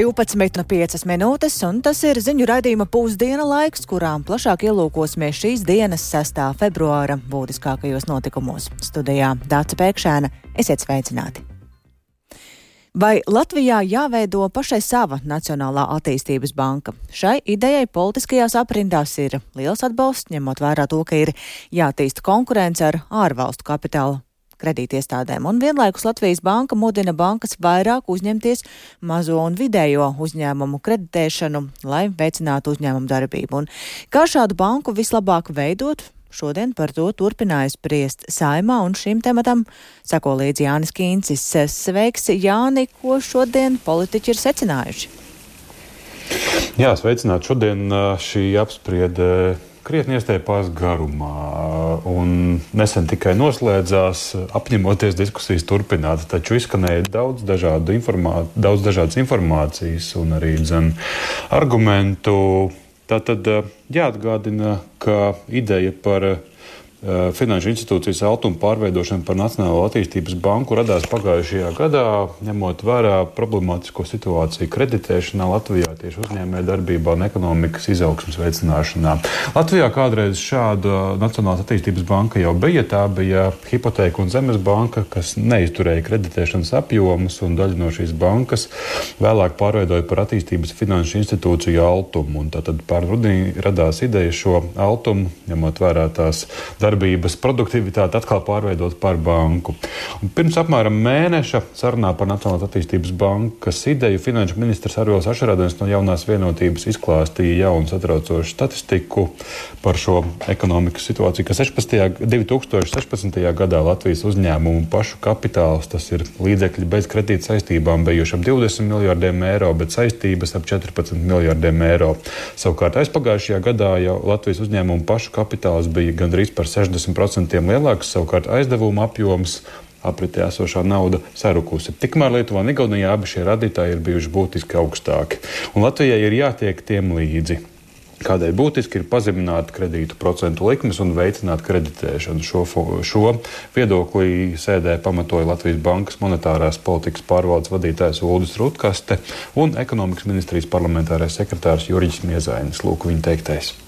12,5 minūtes, un tas ir ziņu raidījuma pusdiena laiks, kurām plašāk ielūkosimies šīs dienas 6. februāra būtiskākajos notikumos. Studijā Dāca Pēkšēna, esiet sveicināti! Vai Latvijā jāveido pašai sava Nacionālā attīstības banka? Šai idejai politiskajās aprindās ir liels atbalsts, ņemot vērā to, ka ir jātīsta konkurence ar ārvalstu kapitālu kredītiestādēm, un vienlaikus Latvijas banka mudina bankas vairāk uzņemties mazo un vidējo uzņēmumu kreditēšanu, lai veicinātu uzņēmumu darbību. Un kā šādu banku vislabāk veidot? Šodien par to turpināja spriest saimā, un šim tematam sako līdzi Jānis Kīncis. Sveiks, Jāni, ko šodien politiķi ir secinājuši? Jā, sveicināt. Šodien šī apspriede krietni iestiepās garumā. Un nesen tikai noslēdzās, apņemoties diskusijas turpināt, taču izskanēja daudz, dažādu informā daudz dažādas informācijas un arī dzen, argumentu. Tātad jāatgādina, ka ideja par Eh, finanšu institūcijas altuma pārveidošana par Nacionālo attīstības banku radās pagājušajā gadā, ņemot vērā problemātisko situāciju kreditēšanā Latvijā, tieši uzņēmē darbībā un ekonomikas izaugsmas veicināšanā. Latvijā kādreiz šāda Nacionālās attīstības banka jau bija. Tā bija hipoteka un zemes banka, kas neizturēja kreditēšanas apjomus, un daļa no šīs bankas vēlāk pārveidoja par attīstības finanšu institūciju altumu. Tad pār rudenī radās ideja šo altumu, ņemot vērā tās darbības darbības produktivitāti atkal pārveidot par banku. Un pirms apmēram mēneša sarunā par Nacionālās attīstības bankas ideju finanšu ministrs Arvils Ašarādens no jaunās vienotības izklāstīja jaunu satraucošu statistiku par šo ekonomikas situāciju, ka 16. 2016. gadā Latvijas uzņēmumu pašu kapitāls, tas ir līdzekļi bez kredīta saistībām, bijuši ap 20 miljardiem eiro, bet saistības ap 14 miljardiem eiro. Savukārt aizpagājušajā gadā jau Latvijas uzņēmumu pašu kapitāls bija gandrīz par 60% lielāks, savukārt aizdevuma apjoms apritē esošā nauda sarukusi. Tikmēr Lietuvā un Igaunijā abi šie radītāji ir bijuši būtiski augstāki, un Latvijai ir jātiek tiem līdzi. Kādēļ būtiski ir pazemināt kredītu procentu likmes un veicināt kreditēšanu. Šo, šo viedoklī sēdē pamatoja Latvijas Bankas monetārās politikas pārvaldes vadītājs Uldis Rutkaste un ekonomikas ministrijas parlamentārais sekretārs Jurģis Miezainis. Lūk, viņa teiktais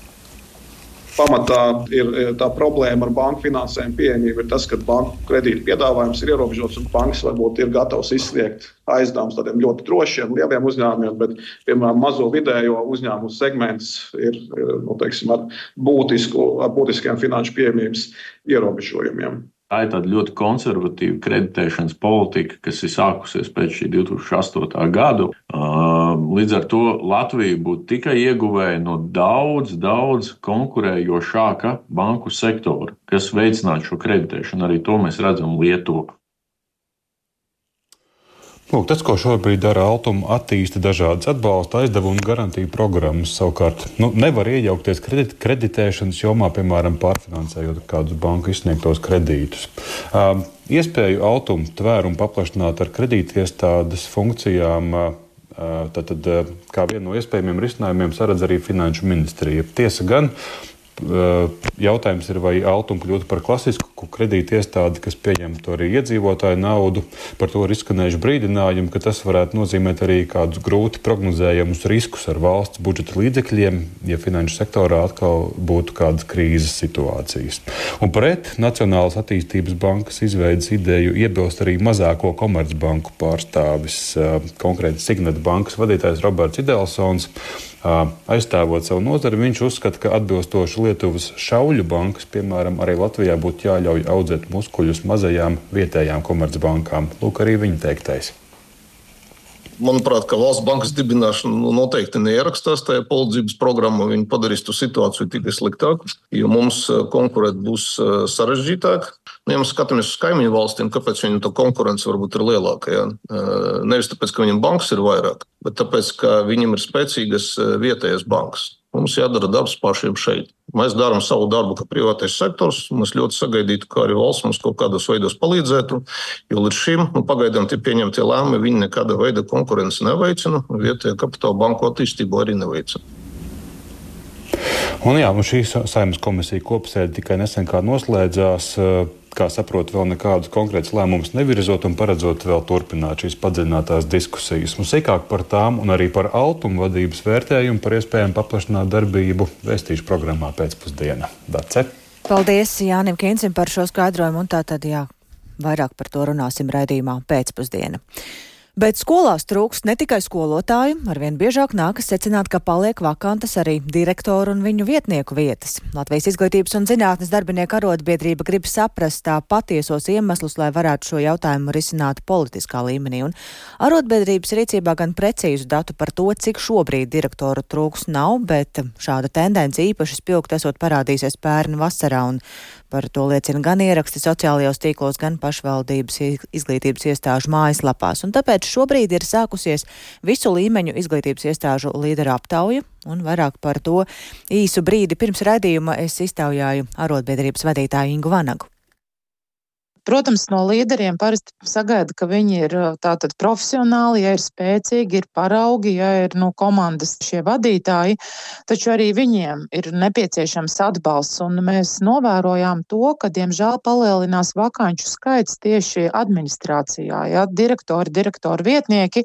pamatā ir tā problēma ar banku finansējumu pieejamību, ir tas, ka banku kredītu piedāvājums ir ierobežots un bankas varbūt ir gatavs izsniegt aizdevumus tādiem ļoti drošiem, lieliem uzņēmumiem, bet, piemēram, mazo vidējo uzņēmumu segments ir nu, teiksim, ar, būtisku, ar būtiskiem finanšu pieejamības ierobežojumiem. Tā ir tāda ļoti konservatīva kreditēšanas politika, kas ir sākusies pēc šī 2008. gada. Līdz ar to Latvija būtu tikai ieguvēja no daudz, daudz konkurējošāka banku sektora, kas veicinātu šo kreditēšanu. Arī to mēs redzam Lietuvā. Lūk, tas, ko šobrīd dara Altuma, attīsta dažādas atbalsta aizdevumu garantiju programmas. Savukārt, nu, nevar iejaukties kredit, kreditēšanas jomā, piemēram, pārfinansējot kādus banku izsniegtos kredītus. Uh, iespēju Altuma tvērumu paplašināt ar kredītiestādes funkcijām. Uh, Tad, tad, kā vienu no iespējamiem risinājumiem, saredz arī Finanšu ministrija. Tiesa gan, uh, jautājums ir, vai Altuma kļūtu par klasisku kredīti iestādi, kas pieņemtu arī iedzīvotāju naudu. Par to ir izskanējuši brīdinājumi, ka tas varētu nozīmēt arī kādus grūti prognozējamus riskus ar valsts budžeta līdzekļiem, ja finanšu sektorā atkal būtu kādas krīzes situācijas. Un pret Nacionālas attīstības bankas izveidas ideju iebilst arī mazāko komercbanku pārstāvis, eh, konkrēti Signeta bankas vadītājs Roberts Idelsons aizstāvot savu nozari, viņš uzskata, ka atbilstoši Lietuvas šauļu bankas, piemēram, arī Latvijā būtu jāļauj audzēt muskuļus mazajām vietējām komercbankām. Lūk, arī viņa teiktais. Manuprāt, ka valsts bankas dibināšana nu, noteikti neierakstās tajā palīdzības programmā. Viņa padarīs to situāciju tikai sliktāku, jo mums konkurēt būs sarežģītāk. Nu, ja mēs skatāmies uz kaimiņu valstīm, kāpēc tā konkurence varbūt ir lielāka? Ja? Nevis tāpēc, ka viņiem bankas ir vairāk, bet tāpēc, ka viņiem ir spēcīgas vietējas bankas. Mums jādara darbs pašiem šeit. Mēs darām savu darbu, kā privātais sektors. Mēs ļoti sagaidītu, ka arī valsts mums kaut kādos veidos palīdzētu. Jo līdz šim nu, pagaidām tie pieņemtie lēmumi, viņi nekāda veida konkurenci neveicina. Vietējā kapitāla banku attīstību arī neveicina. Un jā, un šī saimnes komisija kopsēde tikai nesen noslēdzās. Kā saprotu, vēl nekādus konkrētus lēmumus nevirzot un paredzot vēl turpināt šīs padziļinātās diskusijas. Un sīkāk par tām un arī par altumu vadības vērtējumu par iespējām paplašināt darbību vēstīšu programmā pēcpusdienā. Dace! Paldies Jānim Kīnsim par šo skaidrojumu un tā tad jā, vairāk par to runāsim raidījumā pēcpusdienā. Bet skolās trūkst ne tikai skolotāju, arvien biežāk nākas secināt, ka paliek vakantas arī direktoru un viņu vietnieku vietas. Latvijas izglītības un zinātnes darbinieku arotbiedrība grib saprast tā patiesos iemeslus, lai varētu šo jautājumu risināt politiskā līmenī. Un arotbiedrības rīcībā gan precīzu datu par to, cik šobrīd direktoru trūks nav, bet šāda tendence īpaši spilgt esot parādīsies pērn vasarā. Un Par to liecina gan ieraksti sociālajos tīklos, gan pašvaldības izglītības iestāžu mājaslapās. Un tāpēc šobrīd ir sākusies visu līmeņu izglītības iestāžu līderu aptauja. Un vairāk par to īsu brīdi pirms raidījuma es iztaujāju arotbiedrības vadītāju Ingu Vanagu. Protams, no līderiem parasti sagaida, ka viņi ir tātad profesionāli, ja ir spēcīgi, ir paraugi, ja ir nu, komandas šie vadītāji, taču arī viņiem ir nepieciešams atbalsts. Un mēs novērojām to, ka, diemžēl, palielinās vakanču skaits tieši administrācijā, ja direktori, direktori vietnieki.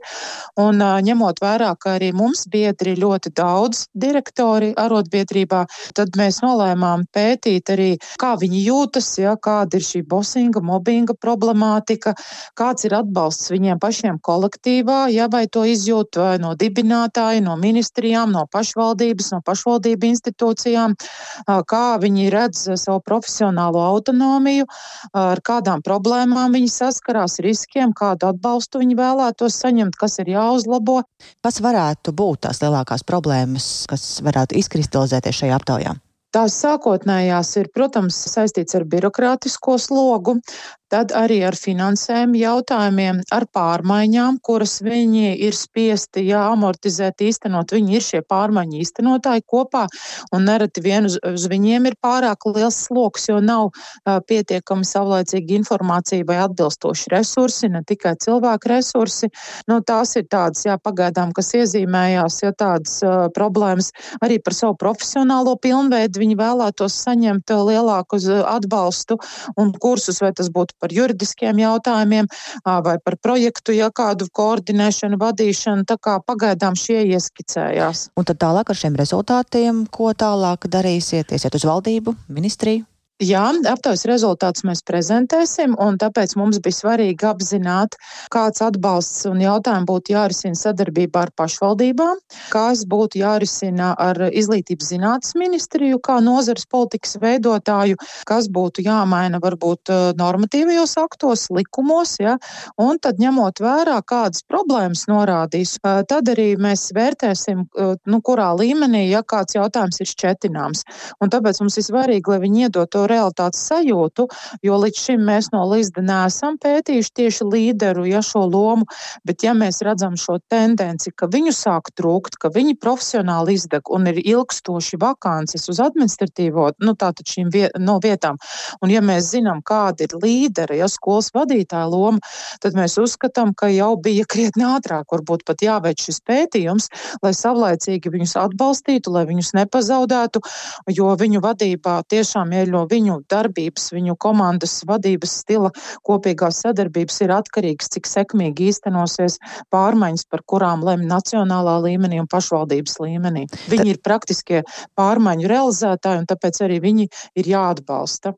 Un ņemot vērā, ka arī mums biedri ļoti daudz direktori arotbiedrībā, tad mēs nolēmām pētīt arī, kā viņi jūtas, ja kāda ir šī bosinga mobbinga problemātika, kāds ir atbalsts viņiem pašiem kolektīvā, ja vai to izjūt vai no dibinātāja, no ministrijām, no pašvaldības, no pašvaldību institūcijām, kā viņi redz savu profesionālo autonomiju, ar kādām problēmām viņi saskarās, riskiem, kādu atbalstu viņi vēlētos saņemt, kas ir jāuzlabo. Kas varētu būt tās lielākās problēmas, kas varētu izkristalizēties šajā aptaujā? Tās sākotnējās ir, protams, saistīts ar birokrātisko slogu, tad arī ar finansējumu jautājumiem, ar pārmaiņām, kuras viņi ir spiesti jā, amortizēt, īstenot. Viņi ir šie pārmaiņu īstenotāji kopā, un nereti vien uz, uz viņiem ir pārāk liels sloks, jo nav uh, pietiekami savlaicīgi informācija vai atbilstoši resursi, ne tikai cilvēku resursi. Nu, tās ir tādas, jā, pagaidām, kas iezīmējās, ja tādas uh, problēmas arī par savu profesionālo pilnveidu viņi vēlētos saņemt lielāku atbalstu un kursus, vai tas būtu par juridiskiem jautājumiem vai par projektu, ja kādu koordinēšanu, vadīšanu. Tā kā pagaidām šie ieskicējās. Un tad tālāk ar šiem rezultātiem, ko tālāk darīsiet? Iesiet uz valdību, ministriju? Jā, aptaujas rezultātus mēs prezentēsim, un tāpēc mums bija svarīgi apzināt, kāds atbalsts un jautājumi būtu jārisina sadarbībā ar pašvaldībām, kas būtu jārisina ar izglītības zinātnes ministriju, kā nozares politikas veidotāju, kas būtu jāmaina varbūt eh, normatīvajos aktos, likumos, ja, un tad ņemot vērā, kādas problēmas norādīs, eh, tad arī mēs vērtēsim, eh, nu, kurā līmenī, ja kāds jautājums ir šķetināms. Un tāpēc mums ir svarīgi, lai viņi iedod to realitātes sajūtu, jo līdz šim mēs no līdzda neesam pētījuši tieši līderu, ja šo lomu, bet ja mēs redzam šo tendenci, ka viņu sāk trūkt, ka viņi profesionāli izdeg un ir ilgstoši vakances uz administratīvo, nu tātad šīm viet, no vietām, un ja mēs zinām, kāda ir līdera, ja skolas vadītāja loma, tad mēs uzskatām, ka jau bija krietni ātrāk, varbūt pat jāveic šis pētījums, lai savlaicīgi viņus atbalstītu, lai viņus nepazaudētu, jo viņu vadībā tiešām ir no viņu darbības, viņu komandas vadības stila, kopīgās sadarbības ir atkarīgs, cik sekmīgi īstenosies pārmaiņas, par kurām lem nacionālā līmenī un pašvaldības līmenī. Viņi ir praktiskie pārmaiņu realizētāji, un tāpēc arī viņi ir jāatbalsta.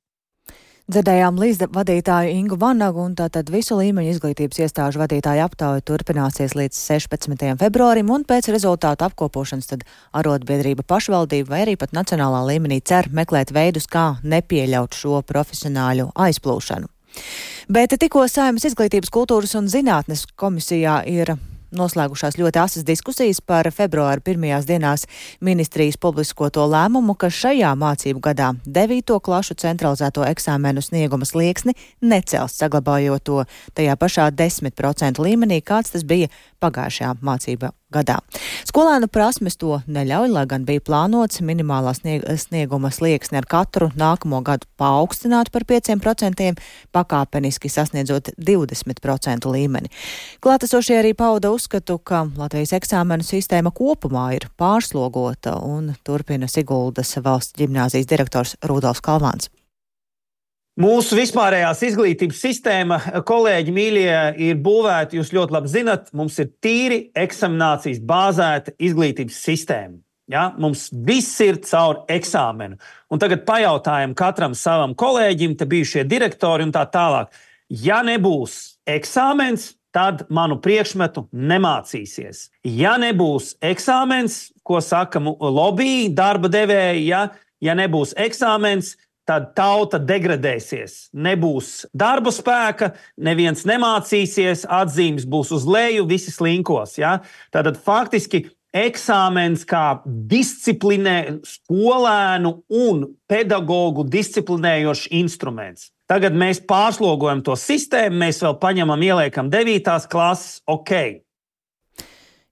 Dzirdējām līdz vadītāju Ingu Vanagu un tātad visu līmeņu izglītības iestāžu vadītāju aptauja turpināsies līdz 16. februārim un pēc rezultātu apkopošanas tad arotbiedrība pašvaldība vai arī pat nacionālā līmenī cer meklēt veidus, kā nepieļaut šo profesionāļu aizplūšanu. Bet tikko Saimas izglītības kultūras un zinātnes komisijā ir noslēgušās ļoti asas diskusijas par februāra pirmajās dienās ministrijas publiskoto lēmumu, ka šajā mācību gadā 9. klašu centralizēto eksāmenu snieguma slieksni necels, saglabājot to tajā pašā 10% līmenī, kāds tas bija pagājušajā mācību gadā. Skolēnu prasmes to neļauj, lai gan bija plānots minimālā snieg snieguma slieksni ar katru nākamo gadu paaugstināt par 5%, pakāpeniski sasniedzot 20% līmeni. Klātesošie arī pauda uzskatu, ka Latvijas eksāmenu sistēma kopumā ir pārslogota un turpina Siguldas valsts ģimnāzijas direktors Rudolfs Kalvāns. Mūsu vispārējās izglītības sistēma, kolēģi, mīļie, ir būvēta. Jūs ļoti labi zinat, mums ir tīri eksaminācijas bāzēta izglītības sistēma. Ja? Mums viss ir caur eksāmenu. Un tagad pajautājam katram savam kolēģim, te bijušie direktori un tā tālāk. Ja nebūs eksāmens, tad manu priekšmetu nemācīsies. Ja nebūs eksāmens, ko saka lobby, darba devēji, ja, ja nebūs eksāmens, tad tauta degradēsies. Nebūs darba spēka, neviens nemācīsies, atzīmes būs uz leju, visi slinkos. Ja? Tātad faktiski eksāmens kā disciplinē, skolēnu un pedagoģu disciplinējošs instruments. Tagad mēs pārslogojam to sistēmu, mēs vēl paņemam, ieliekam 9. klases, ok.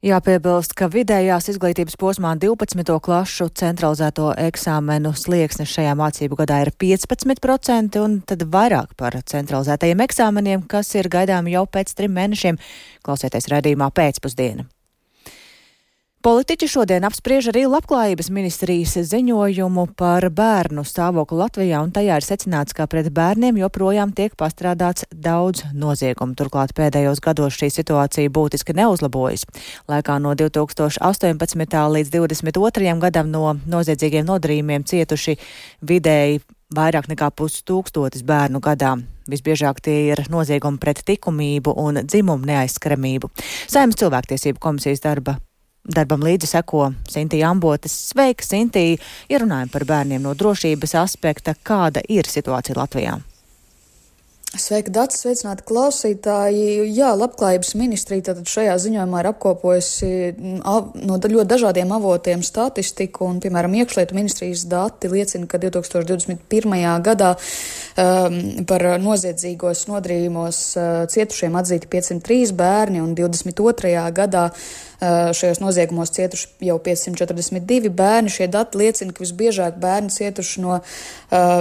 Jāpiebilst, ka vidējās izglītības posmā 12. klašu centralizēto eksāmenu slieksnis šajā mācību gadā ir 15%, un tad vairāk par centralizētajiem eksāmeniem, kas ir gaidāmi jau pēc trim mēnešiem. Klausieties redzījumā pēcpusdienā. Politiķi šodien apspriež arī labklājības ministrijas ziņojumu par bērnu stāvokli Latvijā, un tajā ir secināts, ka pret bērniem joprojām tiek pastrādāts daudz noziegumu. Turklāt pēdējos gados šī situācija būtiski neuzlabojas. Laikā no 2018. līdz 2022. gadam no noziedzīgiem nodarījumiem cietuši vidēji vairāk nekā pustūkstotis bērnu gadā. Visbiežāk tie ir noziegumi pret likumību un dzimumu neaizskaramību. Saimnes cilvēktiesību komisijas darba Darbam līdzi seko Sintīna Ambotes. Sveika, Sintīna! Ierunājam par bērniem no drošības aspekta. Kāda ir situācija Latvijā? Sveika, Dārts, sveicināti klausītāji. Jā, labklājības ministrija tātad šajā ziņojumā ir apkopojusi no ļoti dažādiem avotiem statistiku, un, piemēram, iekšlietu ministrijas dati liecina, ka 2021. gadā um, par noziedzīgos nodarījumos uh, cietušiem atzīti 503 bērni, un 22. gadā Eh, šajos noziegumos cietuši jau 542 bērni. Šie dati liecina, ka visbiežāk bērni cietuši no uh,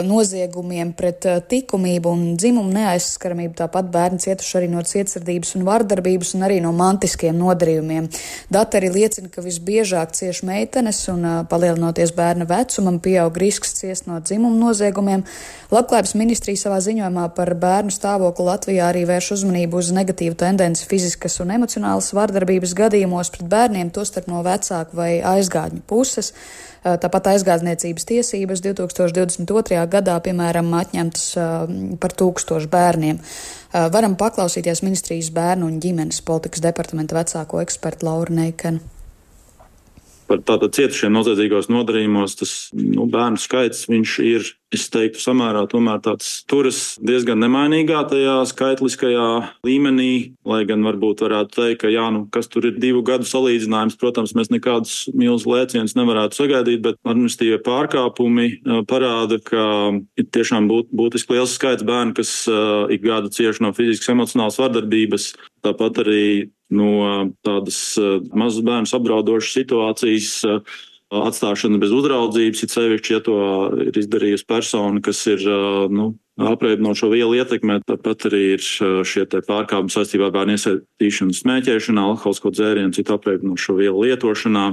noziegumiem pret likumību un dzimumu neaizskaramību. Tāpat bērni cietuši arī no cietsirdības un vardarbības un arī no mantiskiem nodarījumiem. Dati arī liecina, ka visbiežāk cieši meitenes un palielinoties bērna vecumam pieaug risks ciest no dzimumu noziegumiem. Labklājības ministrija savā ziņojumā par bērnu stāvokli Latvijā arī vērš uzmanību uz negatīvu tendenci fiziskas un emocionālas vardarbības gadījumos vēršanos pret bērniem, tostarp no vecāku vai aizgādņu puses. Tāpat aizgādniecības tiesības 2022. gadā, piemēram, atņemtas par tūkstošu bērniem. Varam paklausīties ministrijas bērnu un ģimenes politikas departamenta vecāko ekspertu Lauru Neikanu par tātad cietušiem noziedzīgos nodarījumos, tas nu, bērnu skaits ir, es teiktu, samērā tomēr tāds turas diezgan nemainīgā tajā skaitliskajā līmenī, lai gan varbūt varētu teikt, ka jā, nu, kas tur ir divu gadu salīdzinājums, protams, mēs nekādus milzu lēcienus nevarētu sagaidīt, bet administratīvie pārkāpumi parāda, ka ir tiešām būt, būtiski liels skaits bērnu, kas uh, ik gadu cieši no fiziskas emocionālas vardarbības. Tāpat arī no tādas eh, mazas bērnu apdraudošas situācijas eh, atstāšana bez uzraudzības, it sevišķi, ja to ir izdarījusi persona, kas ir nu, apreibinošo vielu ietekmē. Tāpat arī ir šie pārkāpumi saistībā ar bērnu iesaistīšanu smēķēšanā, alkoholisko dzērienu, citu apreibinošo vielu lietošanā.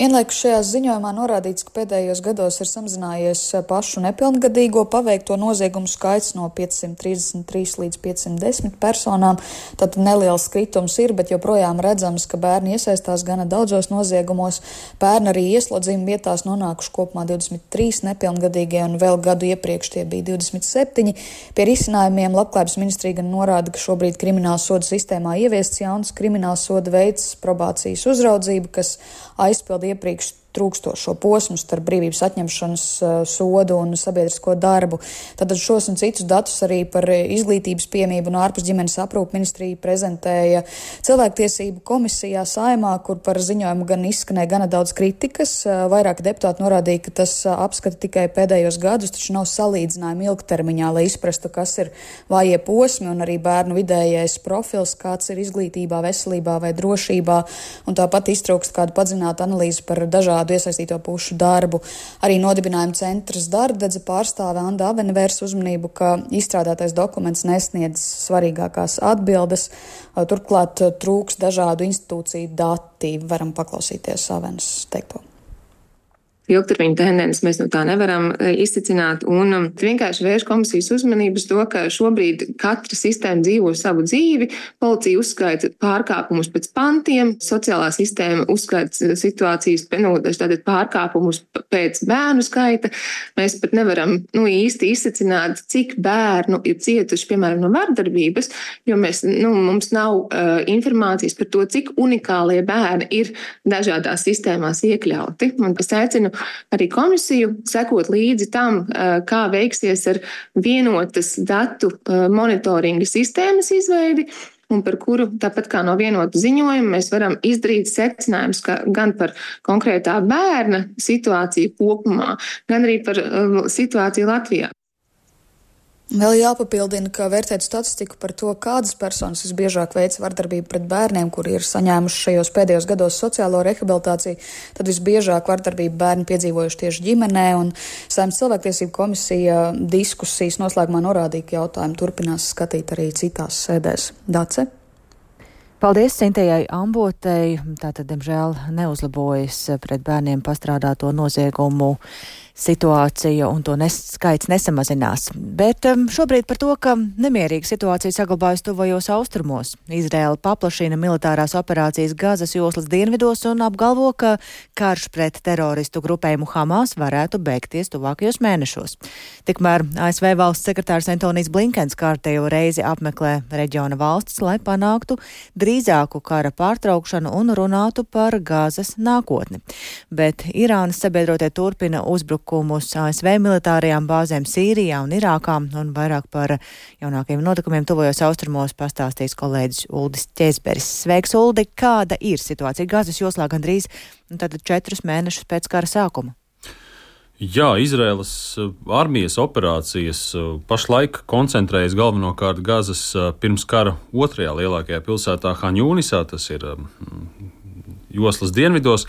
Vienlaikus šajā ziņojumā norādīts, ka pēdējos gados ir samazinājies pašu nepilngadīgo paveikto noziegumu skaits no 533 līdz 510 personām. Tad neliels kritums ir, bet joprojām redzams, ka bērni iesaistās gana daudzos noziegumos. Bērni arī ieslodzījuma vietās nonākuši kopumā 23 nepilngadīgie un vēl gadu iepriekš tie bija 27. Pie risinājumiem labklājības ministrija gan norāda, ka šobrīd krimināla soda sistēmā ieviests jauns krimināla soda veids probācijas uzraudzību, kas aizpilda iepriekš trūkstošo posmu starp brīvības atņemšanas eh, sodu un sabiedrisko darbu. Tad šos un citus datus arī par izglītības piemību no ārpus ģimenes aprūpa ministrija prezentēja cilvēktiesību komisijā saimā, kur par ziņojumu gan izskanēja gana daudz kritikas. Eh, vairāki deputāti norādīja, ka tas eh, apskata tikai pēdējos gadus, taču nav salīdzinājumi ilgtermiņā, lai izprastu, kas ir vājie posmi un arī bērnu vidējais profils, kāds ir izglītībā, veselībā vai drošībā. Un tāpat iztrūkst kādu padzinātu analīzi par dažādiem dažādu iesaistīto pušu darbu. Arī nodibinājuma centrs Dārdedze pārstāve Anda Avene vērs uzmanību, ka izstrādātais dokuments nesniedz svarīgākās atbildes, turklāt trūks dažādu institūciju dati. Varam paklausīties Avenes teikto. Ilgtermiņa tendences mēs no tā nevaram izcicināt. Un um, vienkārši vērš komisijas uzmanības to, ka šobrīd katra sistēma dzīvo savu dzīvi. Policija uzskaita pārkāpumus pēc pantiem, sociālā sistēma uzskaita situācijas, nu, pārkāpumus pēc bērnu skaita. Mēs pat nevaram nu, īsti izsacināt, cik bērnu ir cietuši, piemēram, no vardarbības, jo mēs, nu, mums nav uh, informācijas par to, cik unikālie bērni ir dažādās sistēmās iekļauti. Un es aicinu arī komisiju sekot līdzi tam, kā veiksies ar vienotas datu monitoringa sistēmas izveidi un par kuru, tāpat kā no vienota ziņojuma, mēs varam izdarīt secinājumus gan par konkrētā bērna situāciju kopumā, gan arī par situāciju Latvijā. Vēl jāpapildina, ka vērtēt statistiku par to, kādas personas visbiežāk veic vardarbību pret bērniem, kuri ir saņēmuši šajos pēdējos gados sociālo rehabilitāciju, tad visbiežāk vardarbību bērni piedzīvojuši tieši ģimenē, un Saimnes cilvēktiesību komisija diskusijas noslēgumā norādīja, ka jautājumu turpinās skatīt arī citās sēdēs. Dace? Paldies Sintējai Ambotei. Tātad, diemžēl, neuzlabojas pret bērniem pastrādāto noziegumu situācija un to nes, skaits nesamazinās. Bet um, šobrīd par to, ka nemierīga situācija saglabājas tuvajos austrumos. Izraela paplašina militārās operācijas Gazas joslas dienvidos un apgalvo, ka karš pret teroristu grupējumu Hamas varētu beigties tuvākajos mēnešos. Tikmēr ASV valsts sekretārs Antonijs Blinkens kārtējo reizi apmeklē reģiona valstis, lai panāktu drīzāku kara pārtraukšanu un runātu par Gazas nākotni. Bet Irānas sabiedrotie turpina uzbrukumu uzbrukumus ASV militārajām bāzēm Sīrijā un Irākā, un vairāk par jaunākajiem notikumiem tuvojos austrumos pastāstīs kolēģis Uldis Ķezberis. Sveiks, Uldi! Kāda ir situācija Gazas joslā gandrīz nu, četrus mēnešus pēc kara sākuma? Jā, Izraēlas uh, armijas operācijas uh, pašlaik koncentrējas galvenokārt Gazas uh, pirms kara otrajā lielākajā pilsētā Haņūnisā, tas ir um, joslas dienvidos.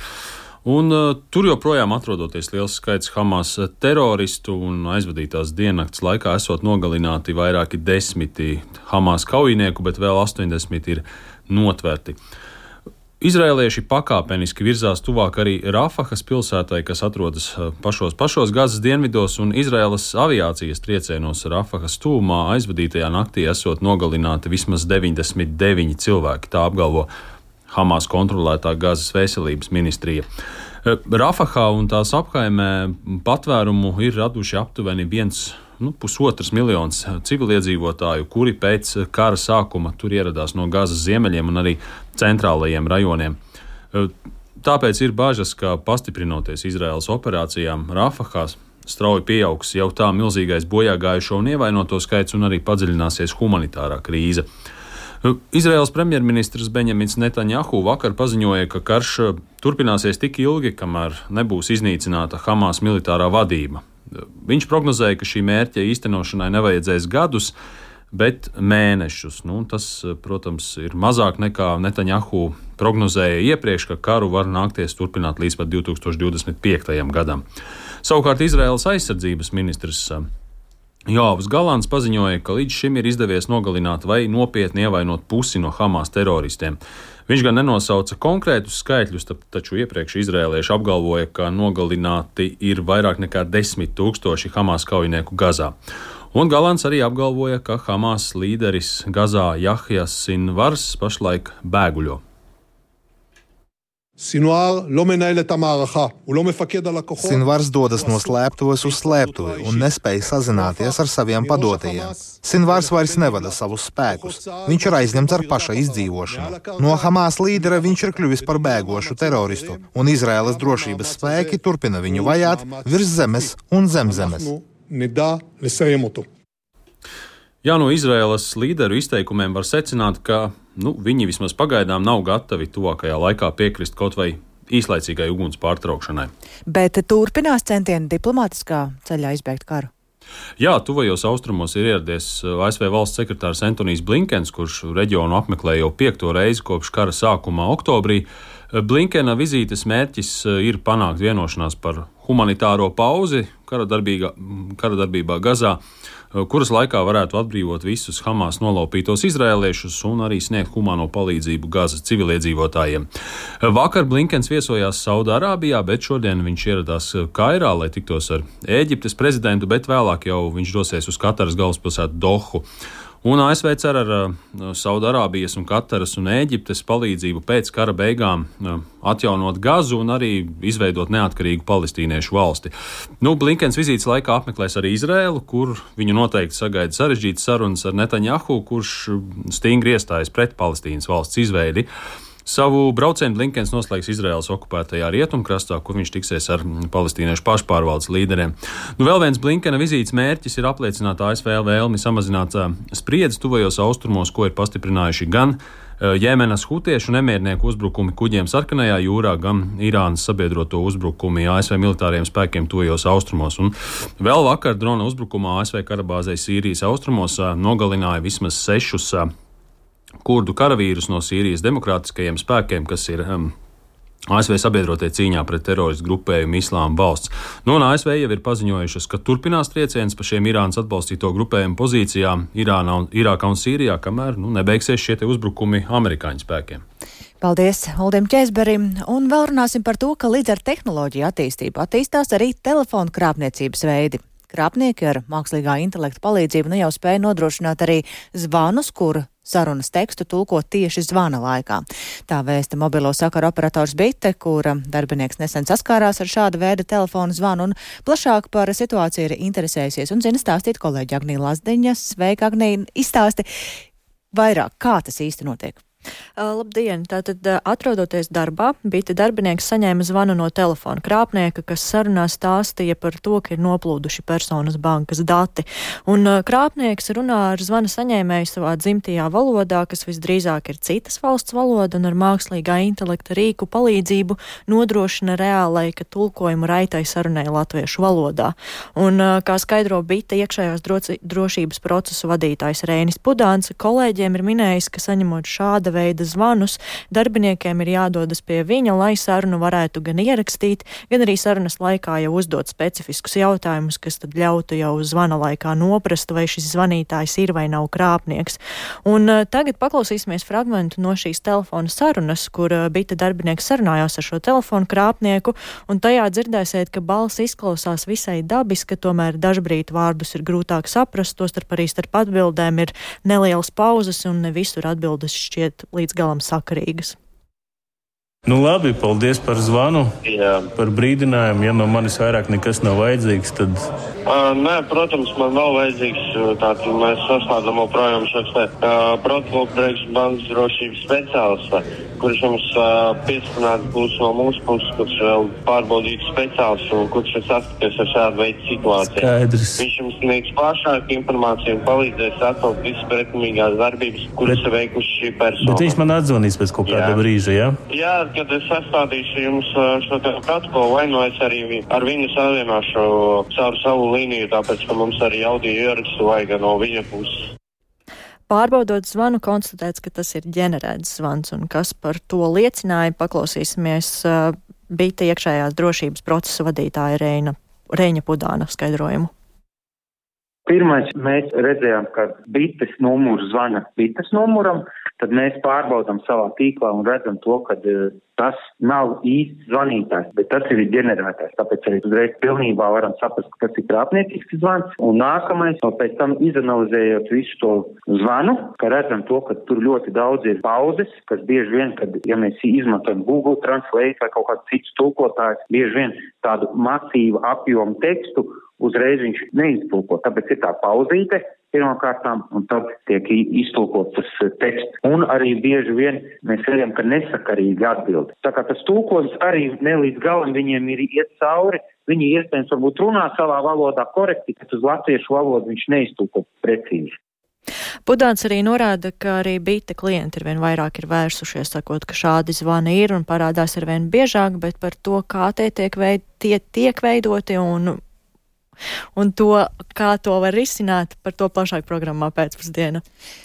Un, uh, tur joprojām atrodoties liels skaits Hamas teroristu un aizvadītās diennakts laikā esot nogalināti vairāki desmiti Hamas kaujinieku, bet vēl 80 ir notverti. Izrēlieši pakāpeniski virzās tuvāk arī Rafahas pilsētai, kas atrodas uh, pašos, pašos Gazas dienvidos, un Izraēlas aviācijas triecienos Rafahas tūmā aizvadītajā naktī esot nogalināti vismaz 99 cilvēki. Tā apgalvo Hamas kontrolētā Gazas veselības ministrija. Eh, Rafahā un tās apkaimē patvērumu ir raduši aptuveni viens. Nu, pusotrs miljons civiliedzīvotāju, kuri pēc kara sākuma tur ieradās no Gazas ziemeļiem un arī centrālajiem rajoniem. Eh, tāpēc ir bažas, ka pastiprinoties Izraēlas operācijām Rafahā, strauji pieaugs jau tā milzīgais bojāgājušo un ievainoto skaits un arī padziļināsies humanitārā krīze. Izraels premjerministrs Benjamins Netanjahu vakar paziņoja, ka karš uh, turpināsies tik ilgi, kamēr nebūs iznīcināta Hamas militārā vadība. Viņš prognozēja, ka šī mērķa īstenošanai nevajadzēs gadus, bet mēnešus. Nu, tas, uh, protams, ir mazāk nekā Netanjahu prognozēja iepriekš, ka karu var nākties turpināt līdz pat 2025. gadam. Savukārt Izraels aizsardzības ministrs uh, Jāvis Galants paziņoja, ka līdz šim ir izdevies nogalināt vai nopietni ievainot pusi no Hamas teroristiem. Viņš gan nenosauca konkrētus skaitļus, taču iepriekš izrēlieši apgalvoja, ka nogalināti ir vairāk nekā desmit tūkstoši Hamas kaujinieku Gazā. Un Galants arī apgalvoja, ka Hamas līderis Gazā Jahjas Sinvars pašlaik bēguļo. Sinvārs dodas no slēptuves uz slēptuvi un nespēja sazināties ar saviem padotajiem. Sinvārs vairs nevada savus spēkus. Viņš ir aizņemts ar paša izdzīvošanu. No Hamas līdera viņš ir kļuvis par bēgošu teroristu, un Izraēlas drošības spēki turpina viņu vajāt virs zemes un zem zemes. Jā, no Izraēlas līderu izteikumiem var secināt, ka nu, viņi vismaz pagaidām nav gatavi tuvākajā laikā piekrist kaut vai īslaicīgai uguns pārtraukšanai. Bet turpinās centieni diplomātiskā ceļā izbeigt karu. Jā, tuvajos austrumos ir ieradies uh, ASV valsts sekretārs Antonijs Blinkens, kurš reģionu apmeklē jau piekto reizi kopš kara sākuma oktobrī. Uh, Blinkena vizītes mērķis uh, ir panākt vienošanās par humanitāro pauzi kara, darbīga, kara Gazā kuras laikā varētu atbrīvot visus Hamas nolaupītos izrēliešus un arī sniegt humāno palīdzību Gazas civiliedzīvotājiem. Vakar Blinkens viesojās Saudārābijā, bet šodien viņš ieradās Kairā, lai tiktos ar Ēģiptes prezidentu, bet vēlāk jau viņš dosies uz Kataras galvaspilsētu Dohu. Un ASV cer ar uh, Saudārābijas, Kataras un Ēģiptes palīdzību pēc kara beigām uh, atjaunot gazu un arī izveidot neatkarīgu palestīniešu valsti. Nu, Blinkens vizītes laikā apmeklēs arī Izrēlu, kur viņu noteikti sagaida sarežģītas sarunas ar Netaņahu, kurš stingri iestājas pret Palestīnas valsts izveidi. Savu braucienu Blinkens noslēgs Izraels okupētajā rietumkrastā, kur viņš tiksies ar palestīniešu pašpārvaldes līderiem. Nu, vēl viens Blinkena vizītes mērķis ir apliecināt ASV vēlmi samazināt spriedzi tuvajos austrumos, ko ir pastiprinājuši gan Jemenas hutiešu nemiernieku uzbrukumi kuģiem sarkanajā jūrā, gan Irānas sabiedroto uzbrukumi ASV militāriem spēkiem tojos austrumos. Un vēl vakar drona uzbrukumā ASV karabāzē Sīrijas austrumos nogalināja vismaz sešus kurdu karavīrus no Sīrijas demokrātiskajiem spēkiem, kas ir um, ASV sabiedrotie cīņā pret teroristu grupējumu Islāma valsts. Nu, un ASV jau ir paziņojušas, ka turpinās trieciens pa šiem Irānas atbalstīto grupējumu pozīcijām Irānā un, Irākā un Sīrijā, kamēr nu, nebeigsies šie uzbrukumi amerikāņu spēkiem. Paldies Uldim Česberim, un vēl runāsim par to, ka līdz ar tehnoloģiju attīstību attīstās arī telefonu krāpniecības veidi. Krāpnieki ar mākslīgā intelekta palīdzību nu jau spēja nodrošināt arī zvanus, kur sarunas tekstu tulkot tieši zvana laikā. Tā vēsta mobilo sakaru operators Bite, kura darbinieks nesen saskārās ar šādu veidu telefonu zvanu un plašāk par situāciju ir interesējusies un zina stāstīt kolēģi Agnija Lazdiņa. Sveika, Agnija! Izstāsti vairāk, kā tas īsti notiek. Labdien! Tātad, atrodoties darbā, bija darbinieks saņēma zvanu no telefona krāpnieka, kas sarunā stāstīja par to, ka ir noplūduši personas bankas dati. Un krāpnieks runā ar zvana saņēmēju savā dzimtajā valodā, kas visdrīzāk ir citas valsts valoda, un ar mākslīgā intelekta rīku palīdzību nodrošina reālaika tulkojumu raitai sarunai latviešu valodā. Un, kā skaidro Bita iekšējās drošības procesu vadītājs Rēnis Pudāns, kolēģiem ir minējis, ka saņemot šāda šāda veida zvanus, darbiniekiem ir jādodas pie viņa, lai sarunu varētu gan ierakstīt, gan arī sarunas laikā jau uzdot specifiskus jautājumus, kas tad ļautu jau zvana laikā noprast, vai šis zvanītājs ir vai nav krāpnieks. Un uh, tagad paklausīsimies fragmentu no šīs telefona sarunas, kur uh, bija darbinieks sarunājās ar šo telefonu krāpnieku, un tajā dzirdēsiet, ka balss izklausās visai dabiska, tomēr dažbrīd vārdus ir grūtāk saprast, tostarp arī starp atbildēm ir nelielas pauzes un ne visur atbildes šķiet šķiet līdz galam sakarīgas. Nu, labi, paldies par zvanu, Jā. par brīdinājumu. Ja no manis vairāk nekas nav vajadzīgs, tad. Uh, nē, protams, man nav vajadzīgs. Tātad mēs sasniedzam joprojām šo uh, protokolu priekš bankas drošības speciālistu kurš jums uh, piesprādzināts būs no mūsu puses, kurš vēl pārbaudīs speciāls un kurš ir saskaties ar šādu veidu situāciju. Skaidrs. Viņš jums sniegs plašāku informāciju un palīdzēs atklāt visas pretimīgās darbības, kuras ir veikuši šī persona. Bet viņš man atzvanīs pēc kaut kāda jā. brīža, jā? Jā, kad es sastādīšu jums šo protokolu, vai nu es arī ar viņu savienošu caur savu līniju, tāpēc, ka mums arī audio ierakstu vajag no viņa puses. Pārbaudot zvanu, konstatēts, ka tas ir ģenerēts zvans, un kas par to liecināja, paklausīsimies uh, Bita iekšējās drošības procesa vadītāja Reina, Reņa Pudāna skaidrojumu. Pirmais, mēs redzējām, ka bites numurs zvana bites numuram, tad mēs pārbaudām savā tīklā un redzam to, ka uh, tas nav īsts zvanītājs, bet tas ir ģenerētājs. Tāpēc arī uzreiz pilnībā varam saprast, ka tas ir krāpniecisks zvans. Un nākamais, no pēc tam izanalizējot visu to zvanu, ka redzam to, ka tur ļoti daudz ir pauzes, kas bieži vien, kad, ja mēs izmantojam Google Translate vai kaut kādu citu tulkotājs, bieži vien tādu masīvu apjomu tekstu uzreiz viņš neiztulko. Tāpēc ir tā pauzīte, pirmkārtām, un tad tiek iztulkots tas eh, teksts. Un arī bieži vien mēs redzam, ka nesakarīgi atbild. Tā kā tas tulkojums arī ne līdz galam viņiem ir iet cauri. Viņi iespējams varbūt runā savā valodā korekti, bet uz latviešu valodu viņš neiztulko precīzi. Pudāns arī norāda, ka arī bīta klienti ir vien vairāk ir vērsušies, sakot, ka šādi zvani ir un parādās ar vien biežāk, bet par to, kā tie tiek, veid, tie tiek veidoti un un to, kā to var risināt, par to plašāk programmā pēcpusdienā.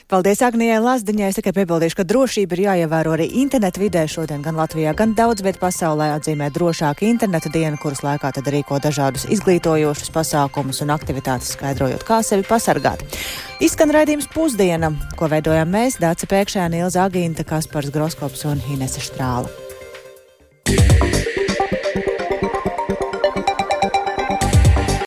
Paldies Agnijai Lazdiņai. Es tikai piebildīšu, ka drošība ir jāievēro arī internetu vidē. Šodien gan Latvijā, gan daudz vietā pasaulē atzīmē drošāku internetu dienu, kuras laikā tad rīko dažādus izglītojošus pasākumus un aktivitātes, skaidrojot, kā sevi pasargāt. Izskan raidījums pusdiena, ko veidojam mēs, Dāca Pēkšēna, Ilza Agīnta, Kaspars Groskops un Inese Štrāla. Yeah.